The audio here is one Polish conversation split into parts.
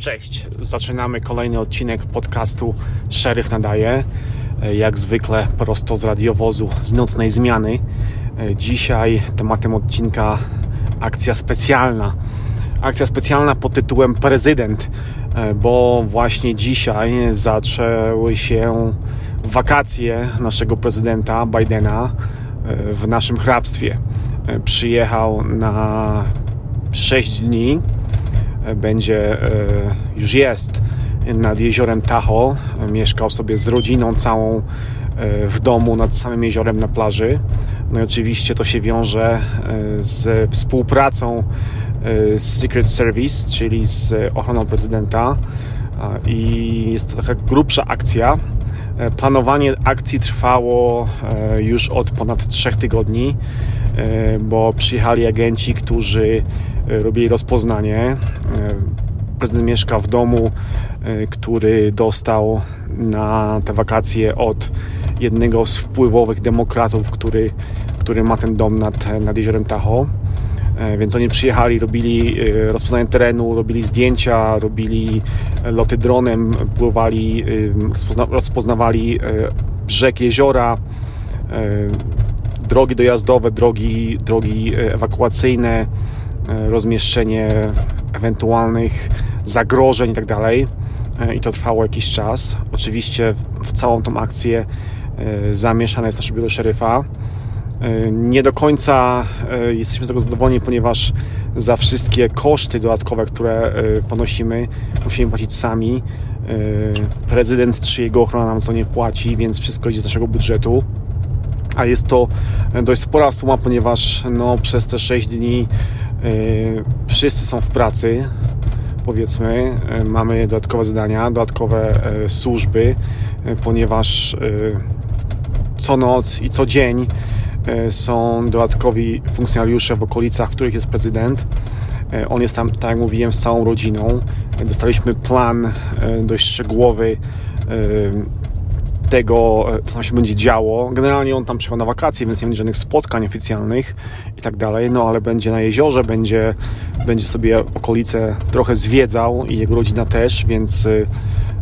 Cześć, zaczynamy kolejny odcinek podcastu Szeryf Nadaje. Jak zwykle prosto z radiowozu z nocnej zmiany. Dzisiaj tematem odcinka akcja specjalna. Akcja specjalna pod tytułem Prezydent, bo właśnie dzisiaj zaczęły się wakacje naszego prezydenta Bidena w naszym hrabstwie. Przyjechał na 6 dni będzie, e, już jest nad jeziorem Tahoe. Mieszkał sobie z rodziną całą e, w domu nad samym jeziorem na plaży. No i oczywiście to się wiąże e, z współpracą z Secret Service, czyli z ochroną prezydenta. I jest to taka grubsza akcja. Planowanie akcji trwało już od ponad trzech tygodni, bo przyjechali agenci, którzy robili rozpoznanie. E, prezydent mieszka w domu, e, który dostał na te wakacje od jednego z wpływowych demokratów, który, który ma ten dom nad, nad jeziorem Tahoe. E, więc oni przyjechali, robili rozpoznanie terenu, robili zdjęcia, robili loty dronem, pływali, rozpozna rozpoznawali brzeg jeziora, drogi dojazdowe, drogi, drogi ewakuacyjne, E, rozmieszczenie ewentualnych zagrożeń itd. Tak e, I to trwało jakiś czas. Oczywiście w całą tą akcję e, zamieszane jest nasze biuro szeryfa. Nie do końca jesteśmy z tego zadowoleni, ponieważ za wszystkie koszty dodatkowe, które ponosimy, musimy płacić sami. Prezydent czy jego ochrona nam co nie płaci, więc wszystko idzie z naszego budżetu. A jest to dość spora suma, ponieważ no, przez te 6 dni E, wszyscy są w pracy, powiedzmy, e, mamy dodatkowe zadania, dodatkowe e, służby, ponieważ co noc i co dzień są dodatkowi funkcjonariusze w okolicach, w których jest prezydent. On jest tam, tak jak mówiłem, z całą rodziną. Dostaliśmy plan dość szczegółowy tego, co tam się będzie działo. Generalnie on tam przyjechał na wakacje, więc nie będzie żadnych spotkań oficjalnych i tak dalej, no ale będzie na jeziorze, będzie, będzie sobie okolice trochę zwiedzał i jego rodzina też, więc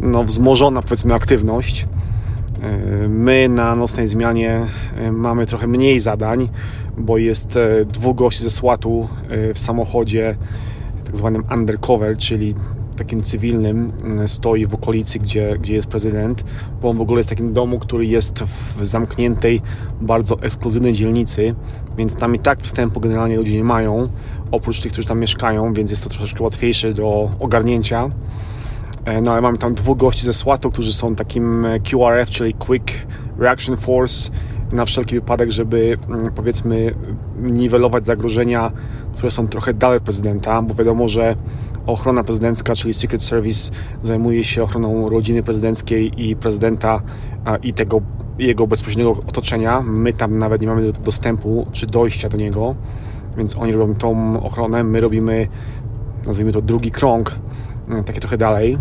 no wzmożona powiedzmy aktywność. Y, my na nocnej zmianie y, mamy trochę mniej zadań, bo jest dwóch gości ze SWAT-u w samochodzie tak zwanym undercover, czyli takim cywilnym stoi w okolicy, gdzie, gdzie jest prezydent, bo on w ogóle jest w takim domu, który jest w zamkniętej, bardzo ekskluzywnej dzielnicy, więc tam i tak wstępu generalnie ludzie nie mają, oprócz tych, którzy tam mieszkają, więc jest to troszeczkę łatwiejsze do ogarnięcia. E, no ale mamy tam dwóch gości ze SWAT-u, którzy są takim e, QRF, czyli Quick Reaction Force, na wszelki wypadek, żeby mm, powiedzmy niwelować zagrożenia, które są trochę dalej prezydenta, bo wiadomo, że ochrona prezydencka, czyli Secret Service zajmuje się ochroną rodziny prezydenckiej i prezydenta i tego jego bezpośredniego otoczenia. My tam nawet nie mamy dostępu czy dojścia do niego, więc oni robią tą ochronę, my robimy nazwijmy to drugi krąg, takie trochę dalej.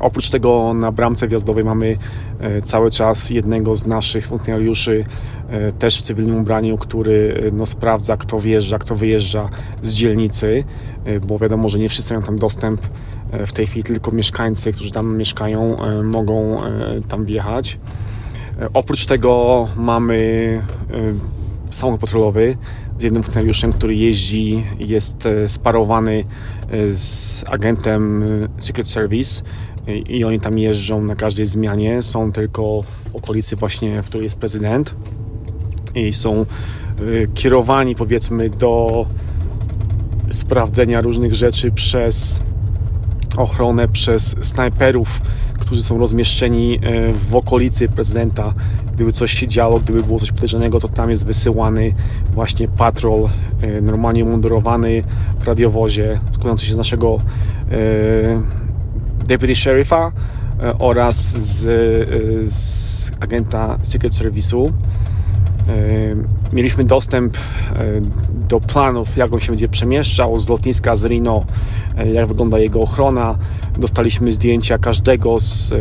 Oprócz tego na bramce wjazdowej mamy e, cały czas jednego z naszych funkcjonariuszy, e, też w cywilnym ubraniu, który e, no, sprawdza, kto wjeżdża, kto wyjeżdża z dzielnicy, bo wiadomo, że nie wszyscy mają tam dostęp w tej chwili, tylko mieszkańcy, którzy tam mieszkają, mogą tam wjechać. Oprócz tego mamy samochód patrolowy z jednym funkcjonariuszem, który jeździ, jest sparowany z agentem Secret Service i oni tam jeżdżą na każdej zmianie. Są tylko w okolicy właśnie, w której jest prezydent i są kierowani powiedzmy do sprawdzenia różnych rzeczy przez ochronę, przez snajperów, którzy są rozmieszczeni w okolicy prezydenta. Gdyby coś się działo, gdyby było coś podejrzanego, to tam jest wysyłany właśnie patrol, y, normalnie mundurowany w radiowozie, składający się z naszego deputy sheriffa e, oraz z, e, z agenta Secret Service'u. E, mieliśmy dostęp do planów, jak on się będzie przemieszczał z lotniska z Reno, jak wygląda jego ochrona. Dostaliśmy zdjęcia każdego z,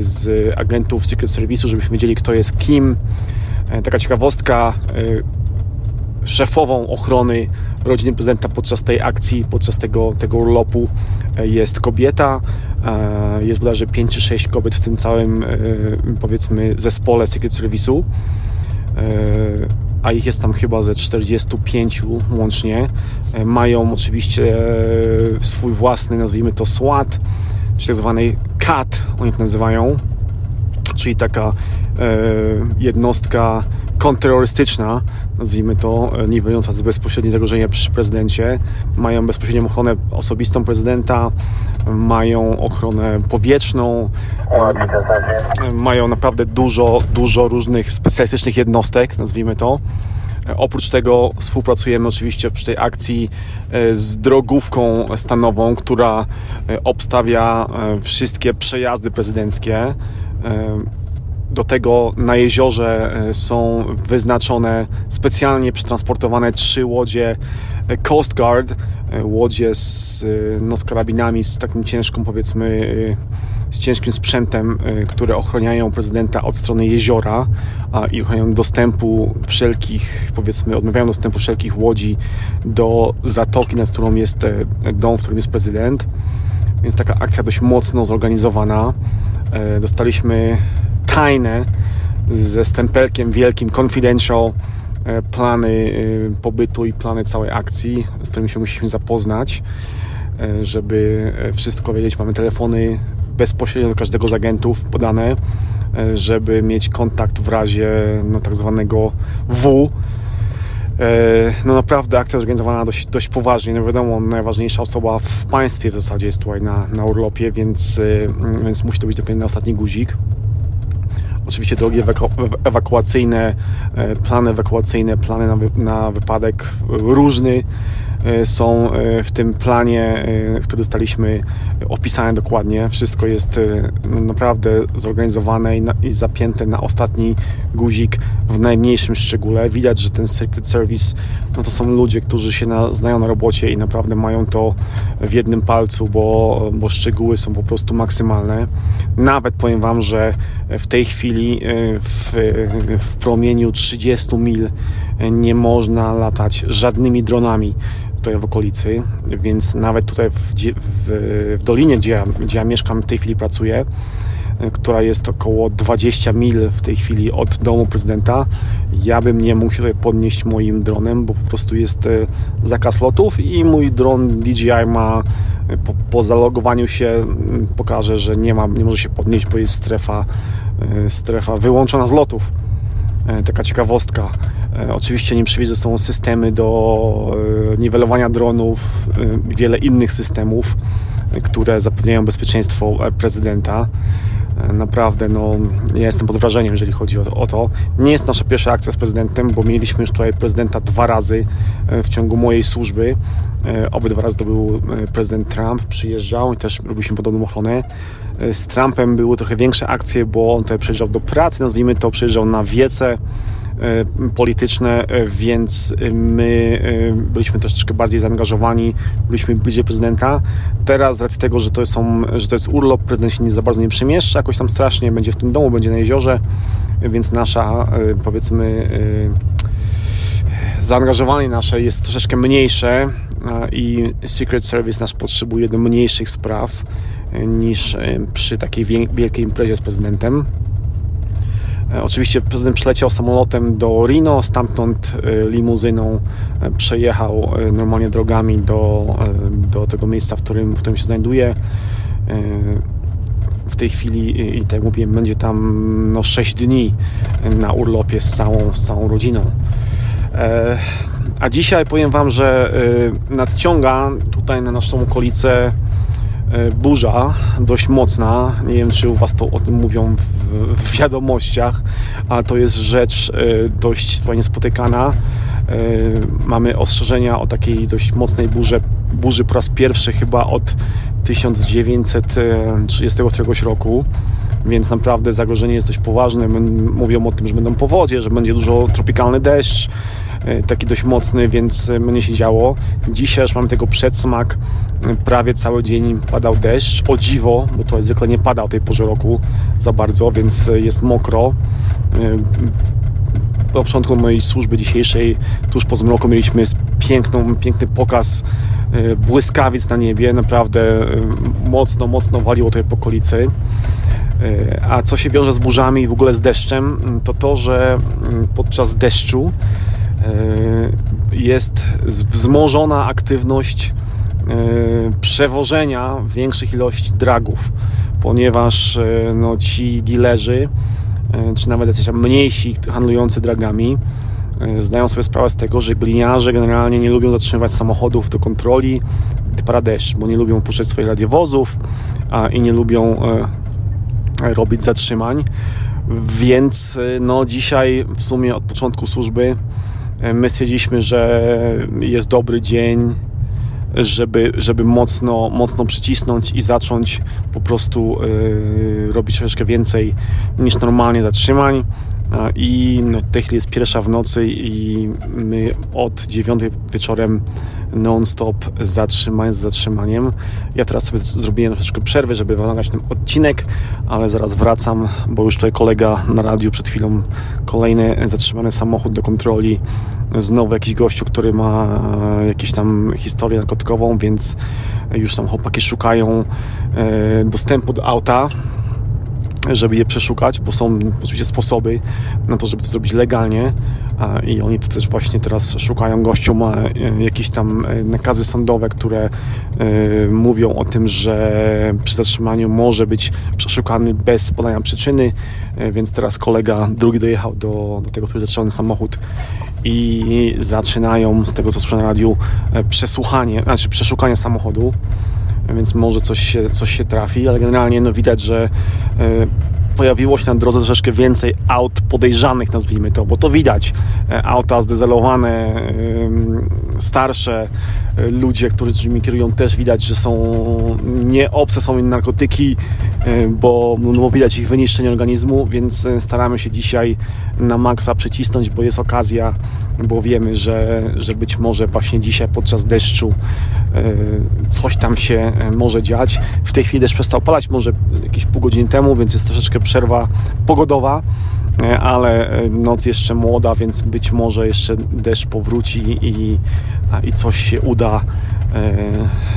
z agentów Secret Service'u, żebyśmy wiedzieli, kto jest kim. Taka ciekawostka, szefową ochrony rodziny prezydenta podczas tej akcji, podczas tego, tego urlopu jest kobieta. Jest bodajże 5 czy 6 kobiet w tym całym, powiedzmy, zespole Secret Service'u a ich jest tam chyba ze 45 łącznie. Mają oczywiście swój własny, nazwijmy to SWAT, czy tak zwany CAT, oni to nazywają, czyli taka jednostka kontrterrorystyczna, nazwijmy to, e, niwelująca bezpośrednie zagrożenie przy prezydencie. Mają bezpośrednią ochronę osobistą prezydenta, mają ochronę powietrzną, e, mają naprawdę dużo, dużo różnych specjalistycznych jednostek, nazwijmy to. E, oprócz tego współpracujemy oczywiście przy tej akcji z drogówką stanową, która obstawia wszystkie przejazdy prezydenckie Um, do tego na jeziorze e, są wyznaczone specjalnie przetransportowane trzy łodzie e, Coast Guard, e, łodzie z, no, z karabinami, z takim ciężką powiedzmy z ciężkim sprzętem, które ochroniają prezydenta od strony jeziora i ochroniają dostępu wszelkich, powiedzmy, odmawiają dostępu wszelkich łodzi do zatoki, nad którą jest dom, w którym jest prezydent. Więc taka akcja dość mocno zorganizowana. Dostaliśmy tajne ze stempelkiem wielkim confidential e, plany e, pobytu i plany całej akcji, z którymi się musimy zapoznać, e, żeby wszystko wiedzieć. Mamy telefony bezpośrednio do każdego z agentów podane, żeby mieć kontakt w razie no, tak zwanego W. No naprawdę akcja zorganizowana dość, dość poważnie. No wiadomo, najważniejsza osoba w państwie w zasadzie jest tutaj na, na urlopie, więc, więc musi to być dopiero na ostatni guzik. Oczywiście drogi ewaku ewakuacyjne, e, plany ewakuacyjne, plany na, wy na wypadek różny. e, są e, w tym planie, który dostaliśmy opisane dokładnie. Wszystko jest no, naprawdę zorganizowane i, zapięte na ostatni guzik w najmniejszym szczególe. Widać, że ten Secret Service no to są ludzie, którzy się na, znają na robocie i naprawdę mają to w jednym palcu, bo, bo szczegóły są po prostu maksymalne. Nawet powiem Wam, że w tej chwili w, w promieniu 30 mil nie można latać żadnymi dronami tutaj w okolicy, więc nawet tutaj w, w, w dolinie, gdzie ja, gdzie ja mieszkam, w tej chwili pracuję, która jest około 20 mil w tej chwili od domu prezydenta, ja bym nie mógł się tutaj podnieść moim dronem, bo po prostu jest e, zakaz lotów i mój dron DJI ma e, po, po zalogowaniu się pokaże, że nie, ma, nie może się podnieść, bo jest strefa, e, strefa wyłączona z lotów. Taka ciekawostka. Oczywiście nie przewidzę są systemy do niwelowania dronów, wiele innych systemów, które zapewniają bezpieczeństwo prezydenta. Naprawdę, no, ja jestem pod wrażeniem, jeżeli chodzi o, o, to. Nie jest nasza pierwsza akcja z prezydentem, bo mieliśmy już tutaj prezydenta dwa razy e, w ciągu mojej służby. E, obydwa razy to był e, prezydent Trump, przyjeżdżał i też robiliśmy podobną ochronę. Z Trumpem były trochę większe akcje, bo on tutaj przyjeżdżał do pracy, nazwijmy to, przyjeżdżał na wiece E, polityczne, e, więc my e, byliśmy troszeczkę bardziej zaangażowani, byliśmy bliżej prezydenta. Teraz z racji tego, że to, są, że to jest urlop, prezydent się nie za bardzo nie przemieszcza jakoś tam strasznie, będzie w tym domu, będzie na jeziorze, więc nasza powiedzmy zaangażowanie nasze jest troszeczkę mniejsze i Secret Service nas potrzebuje do mniejszych spraw niż przy takiej wielkiej imprezie z prezydentem. E, oczywiście prezydent przyleciał samolotem do Rino, stamtąd e, limuzyną e, przejechał normalnie drogami do, do tego miejsca, w którym, w którym się znajduje. W tej chwili, i tak jak mówiłem, będzie tam no, 6 dni na urlopie z całą, z całą rodziną. A dzisiaj powiem Wam, że nadciąga tutaj na naszą okolicę burza dość mocna. Nie wiem, czy u Was to o tym mówią w, wiadomościach, a to jest rzecz e, dość niespotykana. E, mamy ostrzeżenia o takiej dość mocnej burze, burzy po raz pierwszy chyba od 1933 roku więc naprawdę zagrożenie jest dość poważne. Mówią o tym, że będą powodzie, że będzie dużo tropikalny deszcz, E, taki dość mocny, więc e, mnie się działo. Dzisiaj już mamy tego przedsmak. E, prawie cały dzień padał deszcz. O dziwo, bo to zwykle nie pada o tej porze roku za bardzo, więc jest mokro. na początku mojej służby dzisiejszej, tuż po zmroku, mieliśmy piękną, piękny pokaz błyskawic na niebie. Naprawdę mocno, mocno waliło tej okolicy. A co się wiąże z burzami i w ogóle z deszczem, to to, że podczas deszczu jest wzmożona aktywność przewożenia większych ilości dragów, ponieważ no, ci dealerzy, czy nawet jacyś mniejsi handlujący dragami, zdają sobie sprawę z tego, że gliniarze generalnie nie lubią zatrzymywać samochodów do kontroli, deszcz, bo nie lubią puszczać swoich radiowozów a, i nie lubią e, robić zatrzymań. Więc no, dzisiaj w sumie od początku służby my stwierdziliśmy, że jest dobry dzień, żeby, żeby mocno, mocno przycisnąć i zacząć po prostu robić troszeczkę więcej niż normalnie zatrzymań. I no, chwili jest pierwsza w nocy i my od dziewiątej wieczorem non-stop zatrzymanie z zatrzymaniem. Ja teraz sobie zrobiłem troszeczkę przerwy, żeby nagrać ten odcinek, ale zaraz wracam, bo już tutaj kolega na radiu przed chwilą kolejny zatrzymany samochód do kontroli. Znowu jakiś gościu, który ma jakąś tam historię narkotykową, więc już tam chłopaki szukają e, dostępu do auta żeby je przeszukać, bo są oczywiście sposoby na to, żeby to zrobić legalnie i oni to też właśnie teraz szukają. Gościu ma e, jakieś tam e, nakazy sądowe, które e, mówią o tym, że przy zatrzymaniu może być przeszukany bez podania przyczyny, więc teraz kolega drugi dojechał do, do tego, który zatrzymany samochód i zaczynają, z tego co słyszę na radiu, przesłuchanie, znaczy przeszukanie samochodu więc może coś się, coś się trafi, ale generalnie no widać, że e, pojawiło się na drodze troszeczkę więcej aut podejrzanych, nazwijmy to, bo to widać. E, auta zdezelowane, starsze, e, ludzie, którymi kierują też widać, że są nie obce są im narkotyki, bo, no, widać ich wyniszczenie organizmu, więc staramy się dzisiaj na maksa przycisnąć, bo jest okazja bo wiemy, że, że być może właśnie dzisiaj podczas deszczu e, coś tam się e, może dziać. W tej chwili deszcz przestał padać, może jakieś pół godziny temu, więc jest troszeczkę przerwa pogodowa, e, ale noc jeszcze młoda, więc być może jeszcze deszcz powróci i, i coś się uda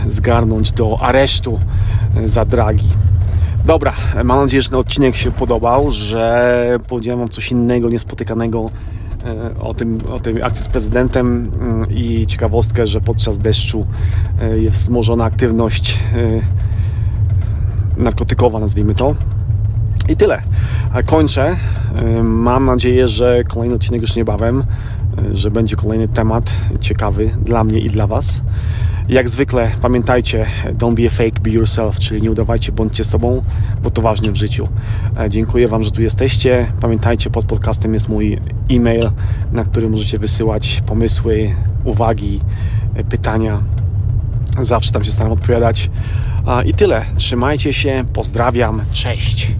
zgarnąć do aresztu za dragi. Dobra, mam nadzieję, że ten odcinek się podobał, że powiedziałem Wam coś innego, niespotykanego o, tym, o tej akcji z prezydentem mm, i ciekawostkę, że podczas deszczu e, jest wzmożona aktywność e, narkotykowa, nazwijmy to. I tyle. Kończę. Mam nadzieję, że kolejny odcinek już niebawem, że będzie kolejny temat ciekawy dla mnie i dla Was. Jak zwykle pamiętajcie, don't be a fake, be yourself, czyli nie udawajcie, bądźcie sobą, bo to ważne w życiu. E, dziękuję Wam, że tu jesteście. Pamiętajcie, pod podcastem jest mój e-mail, na który możecie wysyłać pomysły, uwagi, e, pytania. Zawsze tam się staram odpowiadać. I tyle. Trzymajcie się, pozdrawiam, cześć.